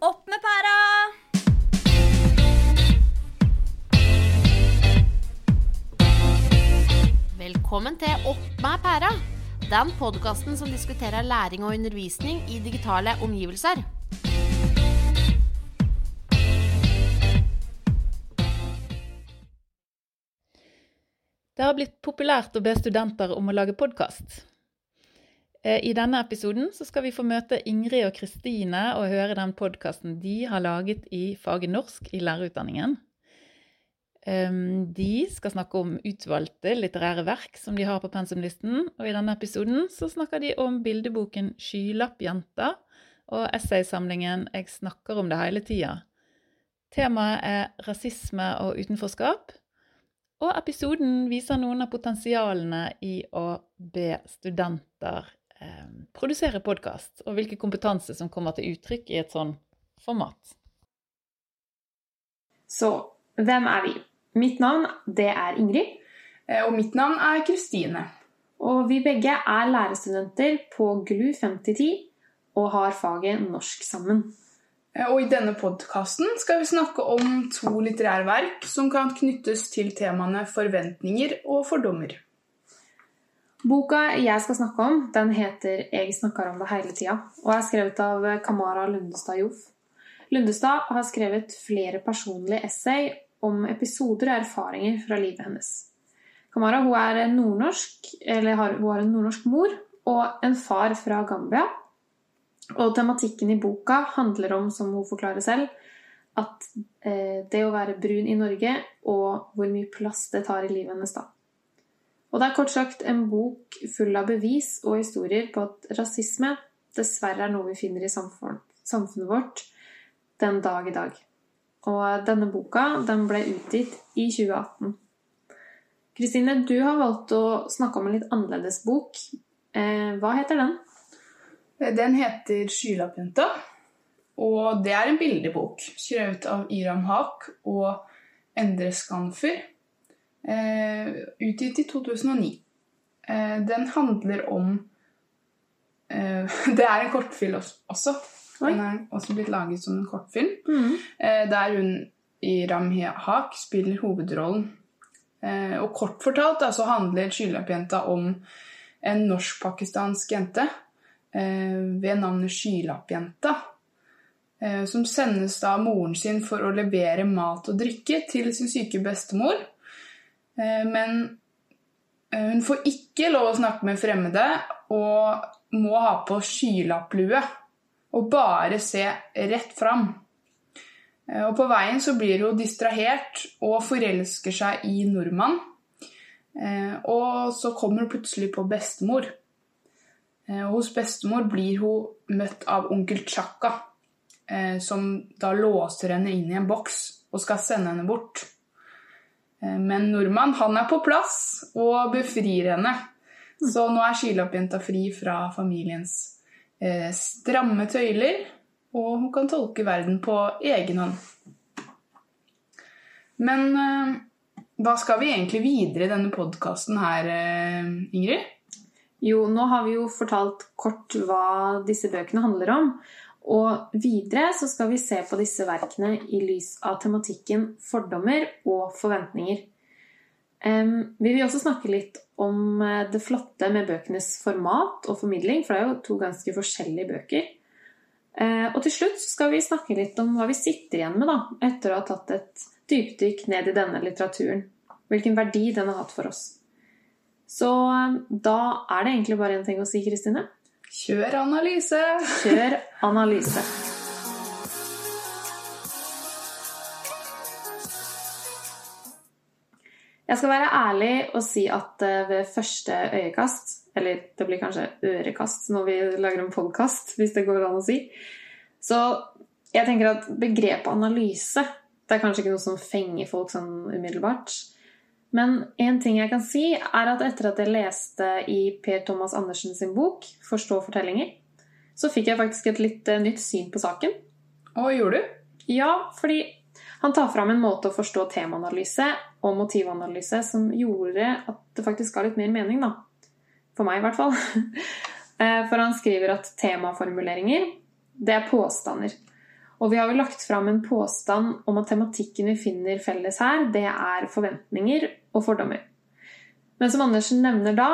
Opp med pæra! Velkommen til Opp med pæra. Den podkasten som diskuterer læring og undervisning i digitale omgivelser. Har blitt populært å be studenter om å lage podkast. I denne episoden skal vi få møte Ingrid og Kristine og høre den podkasten de har laget i faget norsk i lærerutdanningen. De skal snakke om utvalgte litterære verk som de har på pensumlisten, og i denne episoden snakker de om bildeboken 'Skylappjenta' og essaysamlingen 'Jeg snakker om det hele tida'. Temaet er rasisme og utenforskap, og episoden viser noen av potensialene i å be studenter eh, produsere podkast, og hvilken kompetanse som kommer til uttrykk i et sånn format. Så hvem er vi? Mitt navn det er Ingrid, Eh, Og mitt navn er Kristine. og vi begge er lærerstudenter på GLU 5010 og har faget norsk sammen. Eh, Og i denne podkasten skal vi snakke om to litterære verk som kan knyttes til temaene forventninger og fordommer. Boka jeg skal snakke om, den heter 'Jeg snakker om det hele tida' og er skrevet av Kamara Lundestad Joff. Lundestad har skrevet flere personlige essay om episoder og erfaringer fra livet hennes. Kamara hun er eller har, hun har en nordnorsk mor og en far fra Gambia. Og tematikken i boka handler om, som hun forklarer selv, at eh, det å være brun i Norge og hvor mye plass det tar i livet hennes da. Og det er kort sagt en bok full av bevis og historier på at rasisme dessverre er noe vi finner i samfunnet vårt den dag i dag. Og denne boka den ble utgitt i 2018. Kristine, du har valgt å snakke om en litt annerledes bok. Eh, hva heter den? Den heter 'Skylappjenta', og det er en bildebok skrevet av Iram Haak og Endre Skanfer, eh, utgitt i 2009. Eh, den handler om eh, Det er en kortfilm også-. Den er også blitt laget som en kortfilm. mm. der hun Iram Haak spiller hovedrollen. Og kort fortalt da, så handler Skylappjenta om en norsk-pakistansk jente ved navnet Skylappjenta. Eh, som sendes av moren sin for å levere mat og drikke til sin syke bestemor. Eh, men eh, hun får ikke lov å snakke med fremmede og må ha på skylapplue og bare se rett fram. Eh, Og på veien så blir hun distrahert og forelsker seg i nordmann. Eh, Og så kommer hun plutselig på bestemor. Eh, Hos bestemor blir hun møtt av onkel Chaka, eh, som da låser henne inn i en boks og skal sende henne bort. Eh, Men nordmann han er på plass og befrir henne. Så nå er skilappjenta fri fra familiens stramme tøyler, og hun kan tolke verden på egen hånd. Men hva skal vi egentlig videre i denne podkasten her, Ingrid? Jo, nå har vi jo fortalt kort hva disse bøkene handler om. Og videre så skal vi se på disse verkene i lys av tematikken fordommer og forventninger. Vi vil også snakke litt om eh, det flotte med bøkenes format og formidling, for det er jo to ganske forskjellige bøker. Eh, og til slutt skal vi snakke litt om hva vi sitter igjen med da, etter å ha tatt et dypdykk ned i denne litteraturen. Hvilken verdi den har hatt for oss. Så eh, da er det egentlig bare én ting å si, Kristine. Kjør analyse! Kjør analyse. Jeg skal være ærlig og si at eh, ved første øyekast, eller det blir kanskje ørekast når vi lager en podkast, hvis det går an å si, så jeg tenker at begrepet analyse det er kanskje ikke noe som fenger folk sånn umiddelbart. Men en ting jeg kan si, er at etter at jeg leste i Per Thomas Andersen sin bok 'Forstå fortellinger', så fikk jeg faktisk et litt eh, nytt syn på saken. Og hva gjorde du? Ja, fordi han tar fram en måte å forstå temaanalyse og motivanalyse som gjorde at det faktisk ga litt mer mening, da. For meg, i hvert fall. Eh, For han skriver at temaformuleringer, det er påstander. Og vi har jo lagt fram en påstand om at tematikken vi finner felles her, det er forventninger og fordommer. Men som Andersen nevner da,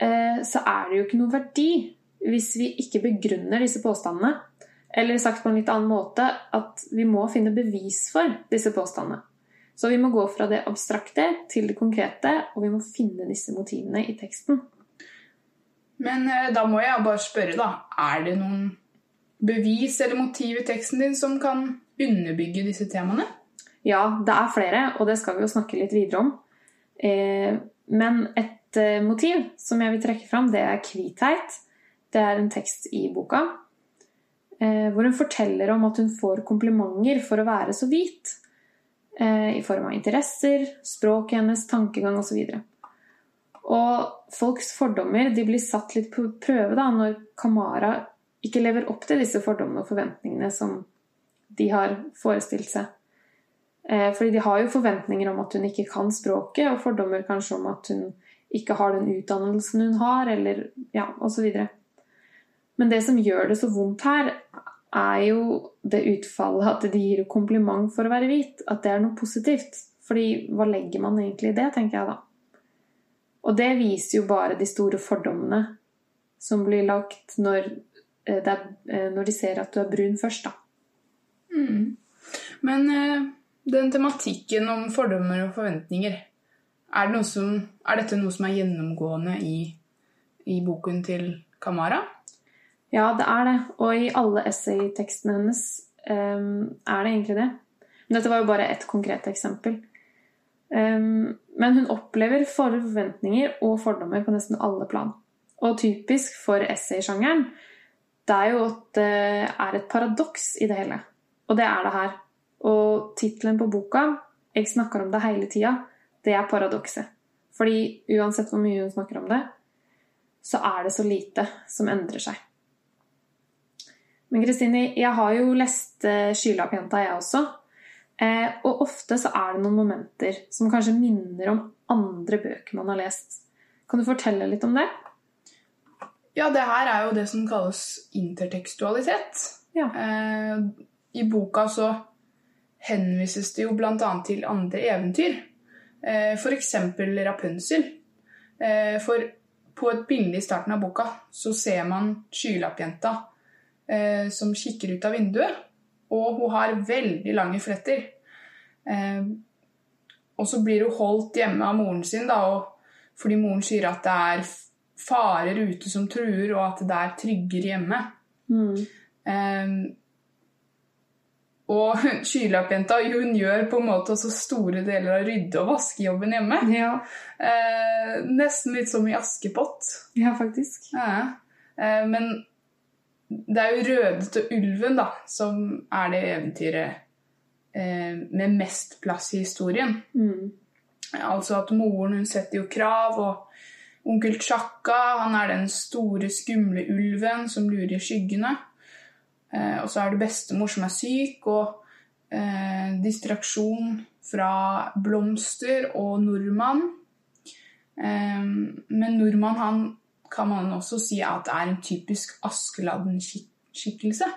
eh, så er det jo ikke noe verdi hvis vi ikke begrunner disse påstandene. Eller sagt på en litt annen måte at vi må finne bevis for disse påstandene. Så vi må gå fra det abstrakte til det konkrete, og vi må finne disse motivene i teksten. Men eh, da må jeg bare spørre, da. Er det noen bevis eller motiv i teksten din som kan underbygge disse temaene? Ja, det er flere, og det skal vi jo snakke litt videre om. Eh, men et eh, motiv som jeg vil trekke fram, det er kvitheit. Det er en tekst i boka eh, hvor hun forteller om at hun får komplimenter for å være så hvit. Eh, I form av interesser, språket hennes, tankegang osv. Og folks fordommer de blir satt litt på prøve da, når Kamara ikke lever opp til disse fordommene og forventningene som de har forestilt seg. Eh, fordi de har jo forventninger om at hun ikke kan språket, og fordommer kanskje om at hun ikke har den utdannelsen hun har, eller ja, osv. Men det som gjør det så vondt her, er jo det utfallet at de gir kompliment for å være hvit. At det er noe positivt. Fordi hva legger man egentlig i det, tenker jeg da. Og det viser jo bare de store fordommene som blir lagt når, er, eh, når de ser at du er brun først, da. Mm. Men eh, den tematikken om fordommer og forventninger, er, det som, er dette noe som er gjennomgående i, i boken til Kamara? Ja, det er det. Og i alle essaytekstene hennes um, er det egentlig det. Men dette var jo bare ett konkret eksempel. Um, men hun opplever forventninger og fordommer på nesten alle plan. Og typisk for essaysjangeren, det er jo at det er et paradoks i det hele. Og det er det her. Og tittelen på boka, 'Jeg snakker om det hele tida', det er paradokset. Fordi uansett hvor mye hun snakker om det, så er det så lite som endrer seg. Men Kristine, jeg har jo lest eh, 'Skylappjenta', jeg også. Eh, og ofte så er det noen momenter som kanskje minner om andre bøker man har lest. Kan du fortelle litt om det? Ja, det her er jo det som kalles intertekstualitet. Ja. Eh, I boka så henvises det jo bl.a. til andre eventyr. Eh, F.eks. Rapunzel. Eh, for på et bilde i starten av boka så ser man skylappjenta eh, som kikker ut av vinduet. Og hun har veldig lange fletter. Eh, og så blir hun holdt hjemme av moren sin, da, og, fordi moren sier at det er farer ute som truer, og at det er tryggere hjemme. Mm. Um, og skylappjenta hun gjør på en måte også store deler av rydde- og vaskejobben hjemme. Ja. Eh, nesten litt som i Askepott. ja, faktisk. Ja. Eh, men det er jo Rødete ulven da, som er det eventyret eh, med mest plass i historien. Mm. Altså at moren hun setter jo krav, og onkel Chaka han er den store, skumle ulven som lurer i skyggene. Eh, og så er det bestemor som er syk, og eh, distraksjon fra blomster og nordmann. Eh, men nordmann han kan man også si at det er en typisk Askeladden-skikkelse.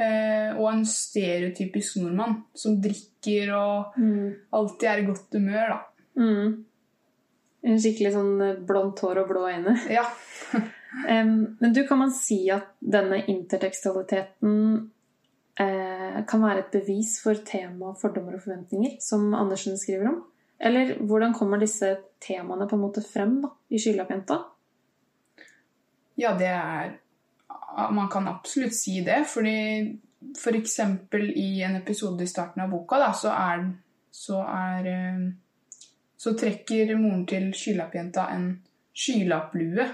Eh, og en stereotypisk nordmann som drikker og Mm. alltid er i godt humør, da. Mm. En skikkelig sånn eh, blondt hår og blå øyne. Ja. um, men du, kan man si at denne intertekstualiteten eh, kan være et bevis for tema fordommer og forventninger, som Andersen skriver om? Eller hvordan kommer disse temaene på en måte frem da, i Skylappjenta? ja, det er Man kan absolutt si det, fordi for eksempel i en episode i starten av boka, da, så er så er eh, Så trekker moren til skylappjenta en skylapplue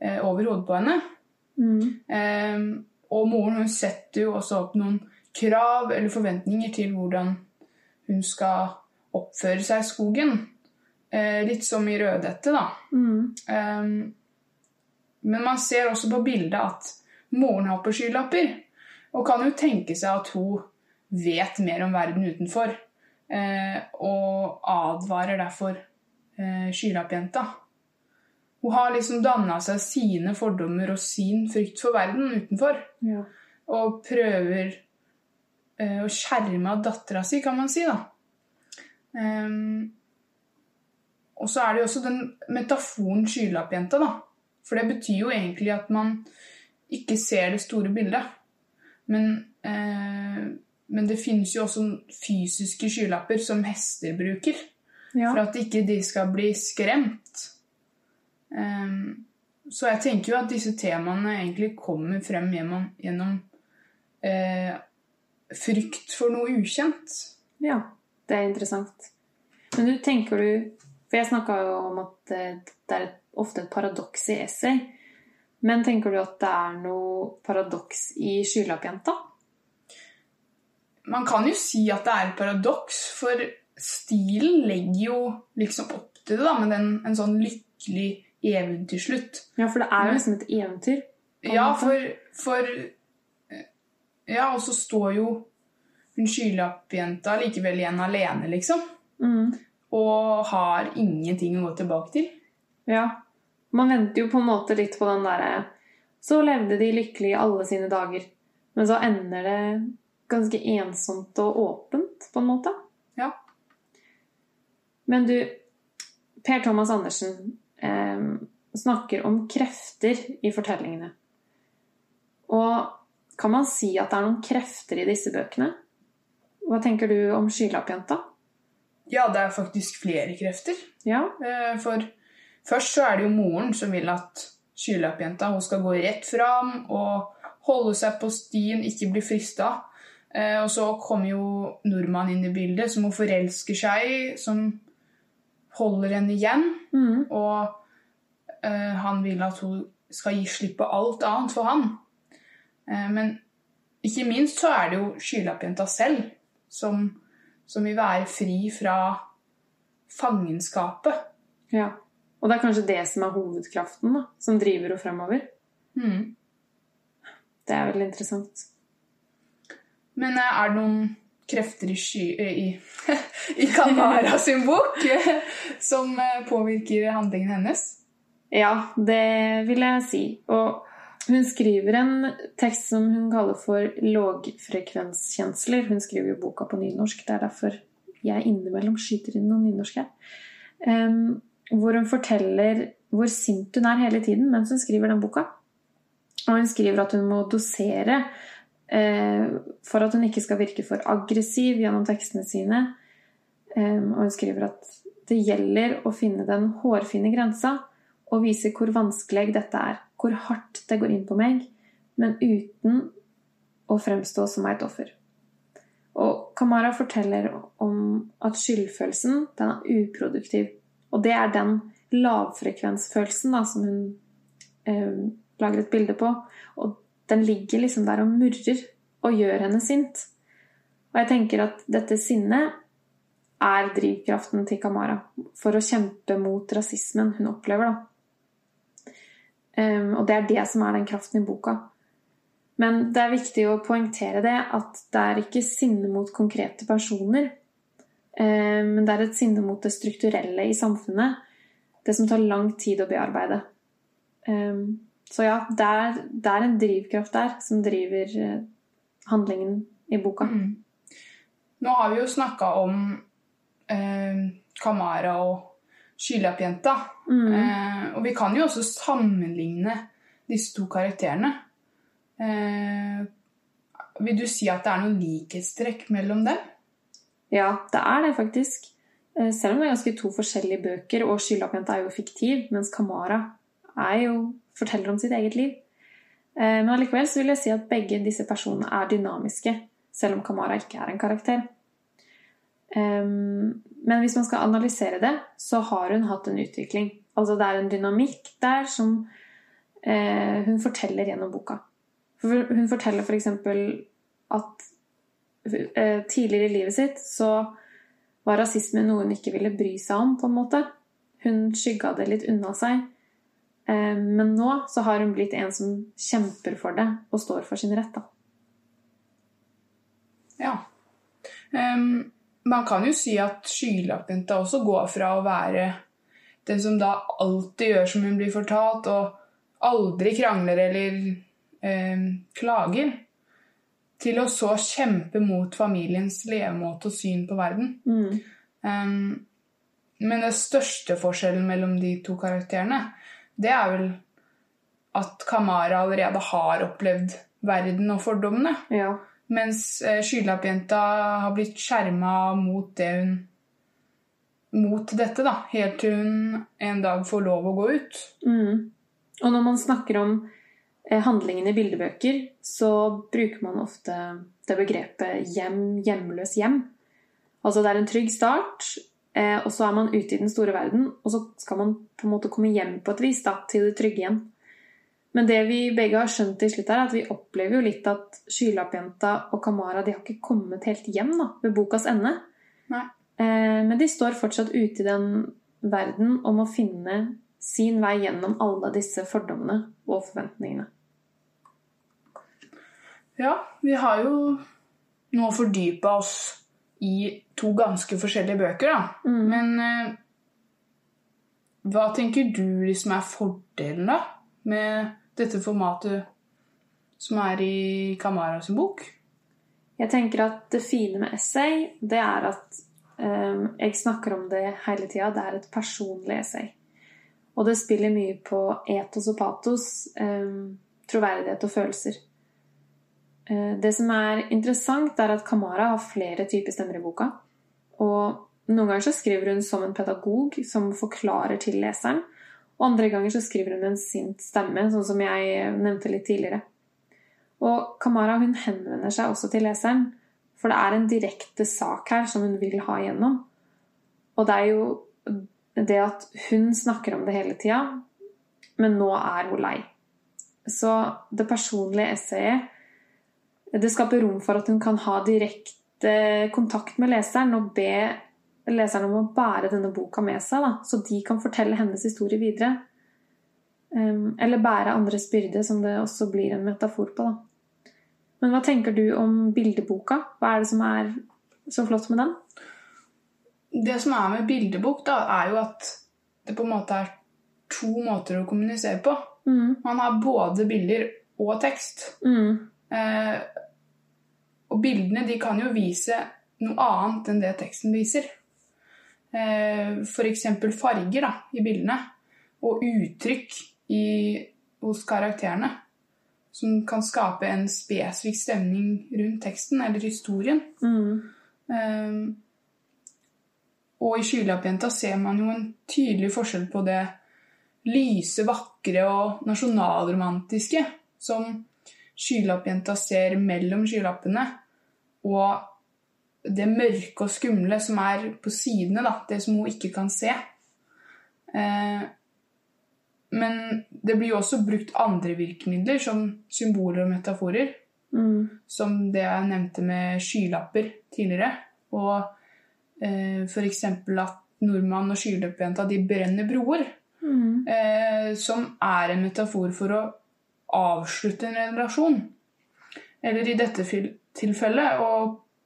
eh, over hodet på henne. Mm. Eh, og moren hun setter jo også opp noen krav eller forventninger til hvordan hun skal oppføre seg i skogen. Eh, litt som i Rødhette, da. Mm. Eh, men man ser også på bildet at moren har på skylapper. Og kan jo tenke seg at hun vet mer om verden utenfor. Eh, og advarer derfor eh, skylappjenta. Hun har liksom danna seg sine fordommer og sin frykt for verden utenfor. Ja. Og prøver eh, å skjerme av dattera si, kan man si, da. Um, og så er det jo også den metaforen skylappjenta, da. For det betyr jo egentlig at man ikke ser det store bildet. Men, eh, men det finnes jo også fysiske skylapper som hester bruker. Ja. For at ikke de skal bli skremt. Um, så jeg tenker jo at disse temaene egentlig kommer frem gjennom, gjennom eh, frykt for noe ukjent. Ja, det er interessant. Men du, tenker du For jeg snakka jo om at eh, det er ofte et paradoks i essay. Men tenker du at det er noe paradoks i Skylappjenta? Man kan jo si at det er et paradoks, for stilen legger jo liksom opp til det, da, med den, en sånn lykkelig eventyrslutt. Ja, for det er jo liksom et eventyr. Ja, for, for Ja, og så står jo hun skylappjenta likevel igjen alene, liksom. Mm. Og har ingenting å gå tilbake til. Ja. Man venter jo på en måte litt på den derre Så levde de lykkelig alle sine dager. Men så ender det ganske ensomt og åpent, på en måte. Ja. Men du, Per Thomas Andersen eh, snakker om krefter i fortellingene. Og kan man si at det er noen krefter i disse bøkene? Hva tenker du om Skylappjenta? Ja, det er faktisk flere krefter. Ja. Eh, For først så er det jo moren som vil at skylappjenta hun skal gå rett fram og holde seg på stien, ikke bli frista. Eh, Og så kommer jo nordmannen inn i bildet, som hun forelsker seg i, som holder henne igjen. Mm. Og eh, han vil at hun skal gi slipp på alt annet for han. Eh, men ikke minst så er det jo skylappjenta selv som, som vil være fri fra fangenskapet. ja. Og det er kanskje det som er hovedkraften, da, som driver henne fremover. Mm. Det er veldig interessant. Men eh, er det noen krefter i, sky, eh, i, i Kanara sin bok som eh, påvirker handlingen hennes? Ja, det vil jeg si. Og hun skriver en tekst som hun kaller for lågfrekvenskjensler. Hun skriver jo boka på nynorsk. Det er derfor jeg innimellom skyter inn noen nynorsk. Em, hvor hun forteller hvor sint hun er hele tiden mens hun skriver den boka. Og hun skriver at hun må dosere for at hun ikke skal virke for aggressiv gjennom tekstene sine. Og hun skriver at det gjelder å finne den hårfine grensa og vise hvor vanskelig dette er, hvor hardt det går inn på meg, men uten å fremstå som et offer. Og Kamara forteller om at skyldfølelsen den er uproduktiv. Og det er den lavfrekvensfølelsen da, som hun eh, lager et bilde på. Og den ligger liksom der og murrer og gjør henne sint. Og jeg tenker at dette sinnet er drivkraften til Kamara for å kjempe mot rasismen hun opplever. da. Um, og det er det som er den kraften i boka. Men det er viktig å poengtere det at det er ikke sinne mot konkrete personer. um, men det er et sinne mot det strukturelle i samfunnet. Det som tar lang tid å bearbeide. Um, så ja, det er, det er en drivkraft der som driver eh, handlingen i boka. Mm. Nå har vi jo snakka om eh, Kamara og skylappjenta. Mm. Eh, og vi kan jo også sammenligne disse to karakterene. Eh, vil du si at det er noen likhetstrekk mellom dem? Ja, det er det faktisk. Eh, Selv om det er ganske to forskjellige bøker, og Skylappjenta er jo fiktiv, mens Kamara er jo, forteller om sitt eget liv. Eh, Men allikevel så vil jeg si at begge disse personene er dynamiske, selv om Kamara ikke er en karakter. Men hvis man skal analysere det, så har hun hatt en utvikling. Altså det er en dynamikk der som eh, hun forteller gjennom boka. Hun forteller f.eks. at eh, tidligere i livet sitt så var rasisme noe hun ikke ville bry seg om, på en måte. Hun skygga det litt unna seg. Eh, Men nå så har hun blitt en som kjemper for det og står for sin rett. Da. Ja. Um, man kan jo si at skylappjenta også går fra å være den som da alltid gjør som hun blir fortalt, og aldri krangler eller um, klager, til å så kjempe mot familiens levemåte og syn på verden. Mm. Um, men den største forskjellen mellom de to karakterene, det er vel at Kamara allerede har opplevd verden og fordommene. Ja. Mens eh, skylappjenta har blitt skjerma mot det hun Mot dette, da. Helt til hun en dag får lov å gå ut. Mm. Og når man snakker om eh, handlingen i bildebøker, så bruker man ofte det begrepet hjem, hjemløs hjem. Altså det er en trygg start, og så er man ute i den store verden, og så skal man på en måte komme hjem på et vis da, til det trygge igjen. Men det vi begge har skjønt til slutt, er at vi opplever jo litt at Skylappjenta og Kamara de har ikke kommet helt hjem da, ved bokas ende. Nei. Eh, men de står fortsatt ute i den verden og må finne sin vei gjennom alle disse fordommene og forventningene. Ja, vi har jo nå fordypa oss i to ganske forskjellige bøker, da. Mm. Men eh, hva tenker du liksom er fordelen, da, med dette formatet som er i Kamara sin bok? Jeg tenker at det fine med essay, det er at eh, jeg snakker om det hele tida. Det er et personlig essay. Og det spiller mye på etos og patos, eh, troverdighet og følelser. Eh, det som er interessant, er at Kamara har flere typer stemmer i boka. Og noen ganger så skriver hun som en pedagog som forklarer til leseren. Og andre ganger så skriver hun en sint stemme, sånn som jeg nevnte litt tidligere. Og Kamara hun henvender seg også til leseren, for det er en direkte sak her som hun vil ha igjennom. Og det er jo det at hun snakker om det hele tida, men nå er hun lei. Så det personlige essayet det skaper rom for at hun kan ha direkte kontakt med leseren og be leseren om å bære denne boka med seg, da, så de kan fortelle hennes historie videre. Um, eller bære andres byrde, som det også blir en metafor på. Da. Men hva tenker du om bildeboka? Hva er det som er så flott med den? Det som er med bildebok, da, er jo at det på en måte er to måter å kommunisere på. Mm. Man har både bilder og tekst. Mm. Eh, og bildene de kan jo vise noe annet enn det teksten viser. Eh, F.eks. farger da, i bildene, og uttrykk i, hos karakterene. Som kan skape en spesifikk stemning rundt teksten eller historien. Mm. Eh, og i Skylappjenta ser man jo en tydelig forskjell på det lyse, vakre og nasjonalromantiske som Skylappjenta ser mellom skylappene, og det mørke og skumle som er på sidene, da, det som hun ikke kan se. Eh, men det blir jo også brukt andre virkemidler, som symboler og metaforer. Mm. Som det jeg nevnte med skylapper tidligere. Og eh, f.eks. at nordmann og skylappjenta de brenner broer. Mm. Eh, som er en metafor for å avslutte en relasjon. Eller i dette tilfellet å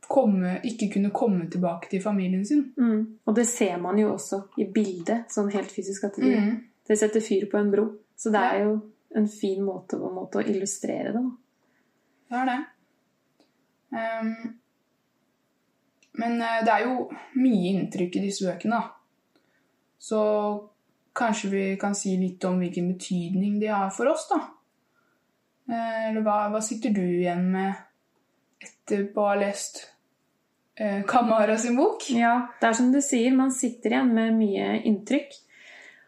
komme, ikke kunne komme tilbake til familien sin. Mm. Og det ser man jo også i bildet, sånn helt fysisk, at de, Mm. de setter fyr på en bro. Så det Ja. er jo en fin måte, en måte å illustrere det. Da. Det er det. Um, men eh, det er jo mye inntrykk i disse bøkene, da. Så kanskje vi kan si litt om hvilken betydning de har for oss, da. Eh, Eller hva, hva sitter du igjen med etter å ha lest eh, Kamara sin bok? Ja, det er som du sier, man sitter igjen med mye inntrykk.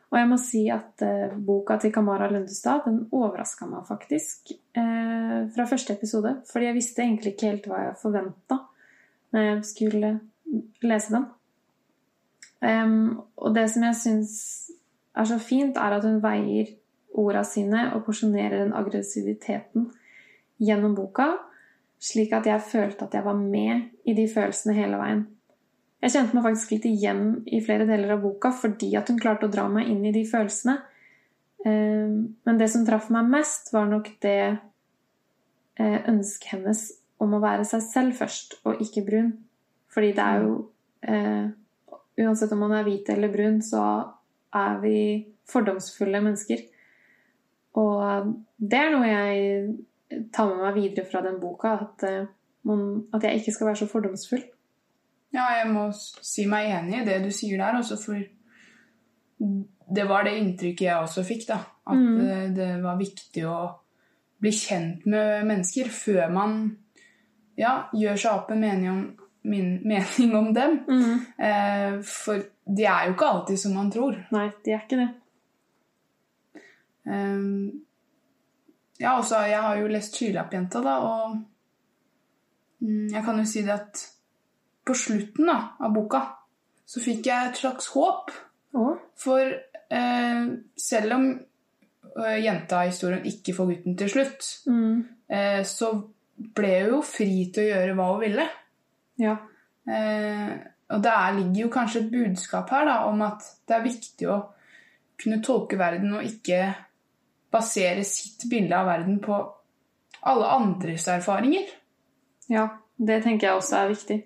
Og jeg må si at eh, boka til Kamara Lundestad den overraska meg faktisk eh, fra første episode. Fordi jeg visste egentlig ikke helt hva jeg forventa når jeg skulle lese den. Um, og det som jeg syns er så fint, er at hun veier orda sine og porsjonerer den aggressiviteten gjennom boka, slik at jeg følte at jeg var med i de følelsene hele veien. Jeg kjente meg faktisk litt igjen i flere deler av boka fordi at hun klarte å dra meg inn i de følelsene. Eh, Men det som traff meg mest, var nok det eh, ønsket hennes om å være seg selv først, og ikke brun. Fordi det er jo eh, Uansett om man er hvit eller brun, så er vi fordomsfulle mennesker. Og det er noe jeg tar med meg videre fra den boka, at, eh, man, at jeg ikke skal være så fordomsfull. Ja, jeg må si meg enig i det du sier der, også for det var det inntrykket jeg også fikk, da. At Mm. eh, det var viktig å bli kjent med mennesker før man ja, gjør seg opp en mening om, min, mening om dem. Eh, for de er jo ikke alltid som man tror. Nei, de er ikke det. Eh, ja, også, jeg har jo lest 'Skylappjenta', da, og um, jeg kan jo si det at på slutten da, av boka så fikk jeg et slags håp. Oh. For uh, selv om uh, jenta i historien ikke får gutten til slutt, Mm. uh, så ble hun jo fri til å gjøre hva hun ville. Ja. Eh, og det er, ligger jo kanskje et budskap her da, om at det er viktig å kunne tolke verden og ikke basere sitt bilde av verden på alle andres erfaringer. ja. Det tenker jeg også er viktig.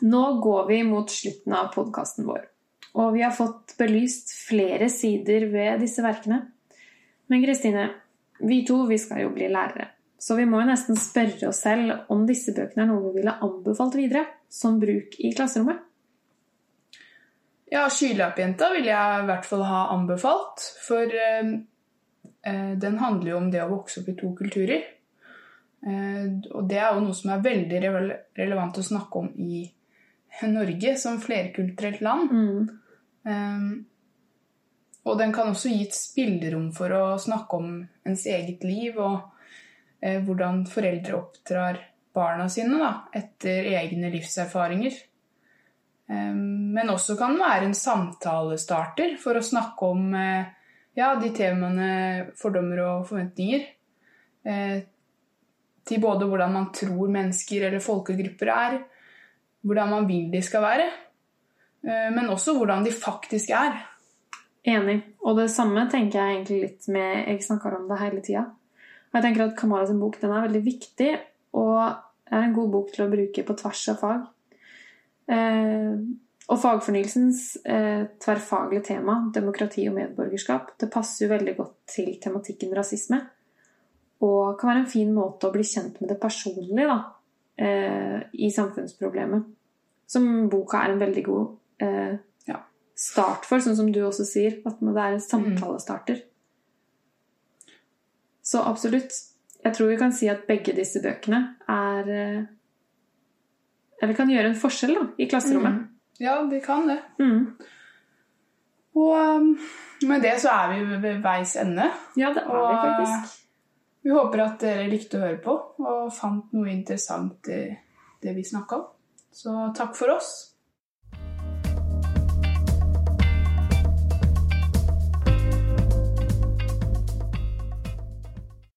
Nå går vi mot slutten av podkasten vår, og vi har fått belyst flere sider ved disse verkene. Men Kristine, vi to vi skal jo bli lærere, så vi må jo nesten spørre oss selv om disse bøkene er noe vi ville anbefalt videre, som bruk i klasserommet. Ja, Skylappjenta vil jeg i hvert fall ha anbefalt, for eh, eh, den handler jo om det å vokse opp i to kulturer. Eh, og det er jo noe som er veldig rele relevant å snakke om i Norge som flerkulturelt land. Mm. Eh, og den kan også gi et spillerom for å snakke om ens eget liv og eh, hvordan foreldre oppdrar barna sine da, etter egne livserfaringer. Um, men også kan være en samtalestarter for å snakke om eh, ja, de temaene fordommer og forventninger. Eh, til både hvordan man tror mennesker eller folkegrupper er, hvordan man vil de skal være, eh, men også hvordan de faktisk er. Enig. Og det samme tenker jeg egentlig litt med Jeg snakker om det hele tida. Og jeg tenker at Kamara sin bok den er veldig viktig, og er en god bok til å bruke på tvers av fag. Eh, og fagfornyelsens eh, tverrfaglige tema, demokrati og medborgerskap, det passer jo veldig godt til tematikken rasisme. Og kan være en fin måte å bli kjent med det personlige da, eh, i samfunnsproblemet. Som boka er en veldig god eh, Ja. start for, sånn som du også sier. At det er en samtalestarter. Så absolutt. Jeg tror vi kan si at begge disse bøkene er Eller kan gjøre en forskjell da, i klasserommet. Mm. Ja, de kan det. Mm. Og um, med det så er vi ved veis ende. Ja, det er vi faktisk. vi håper at dere likte å høre på og fant noe interessant i det vi snakka om. Så takk for oss.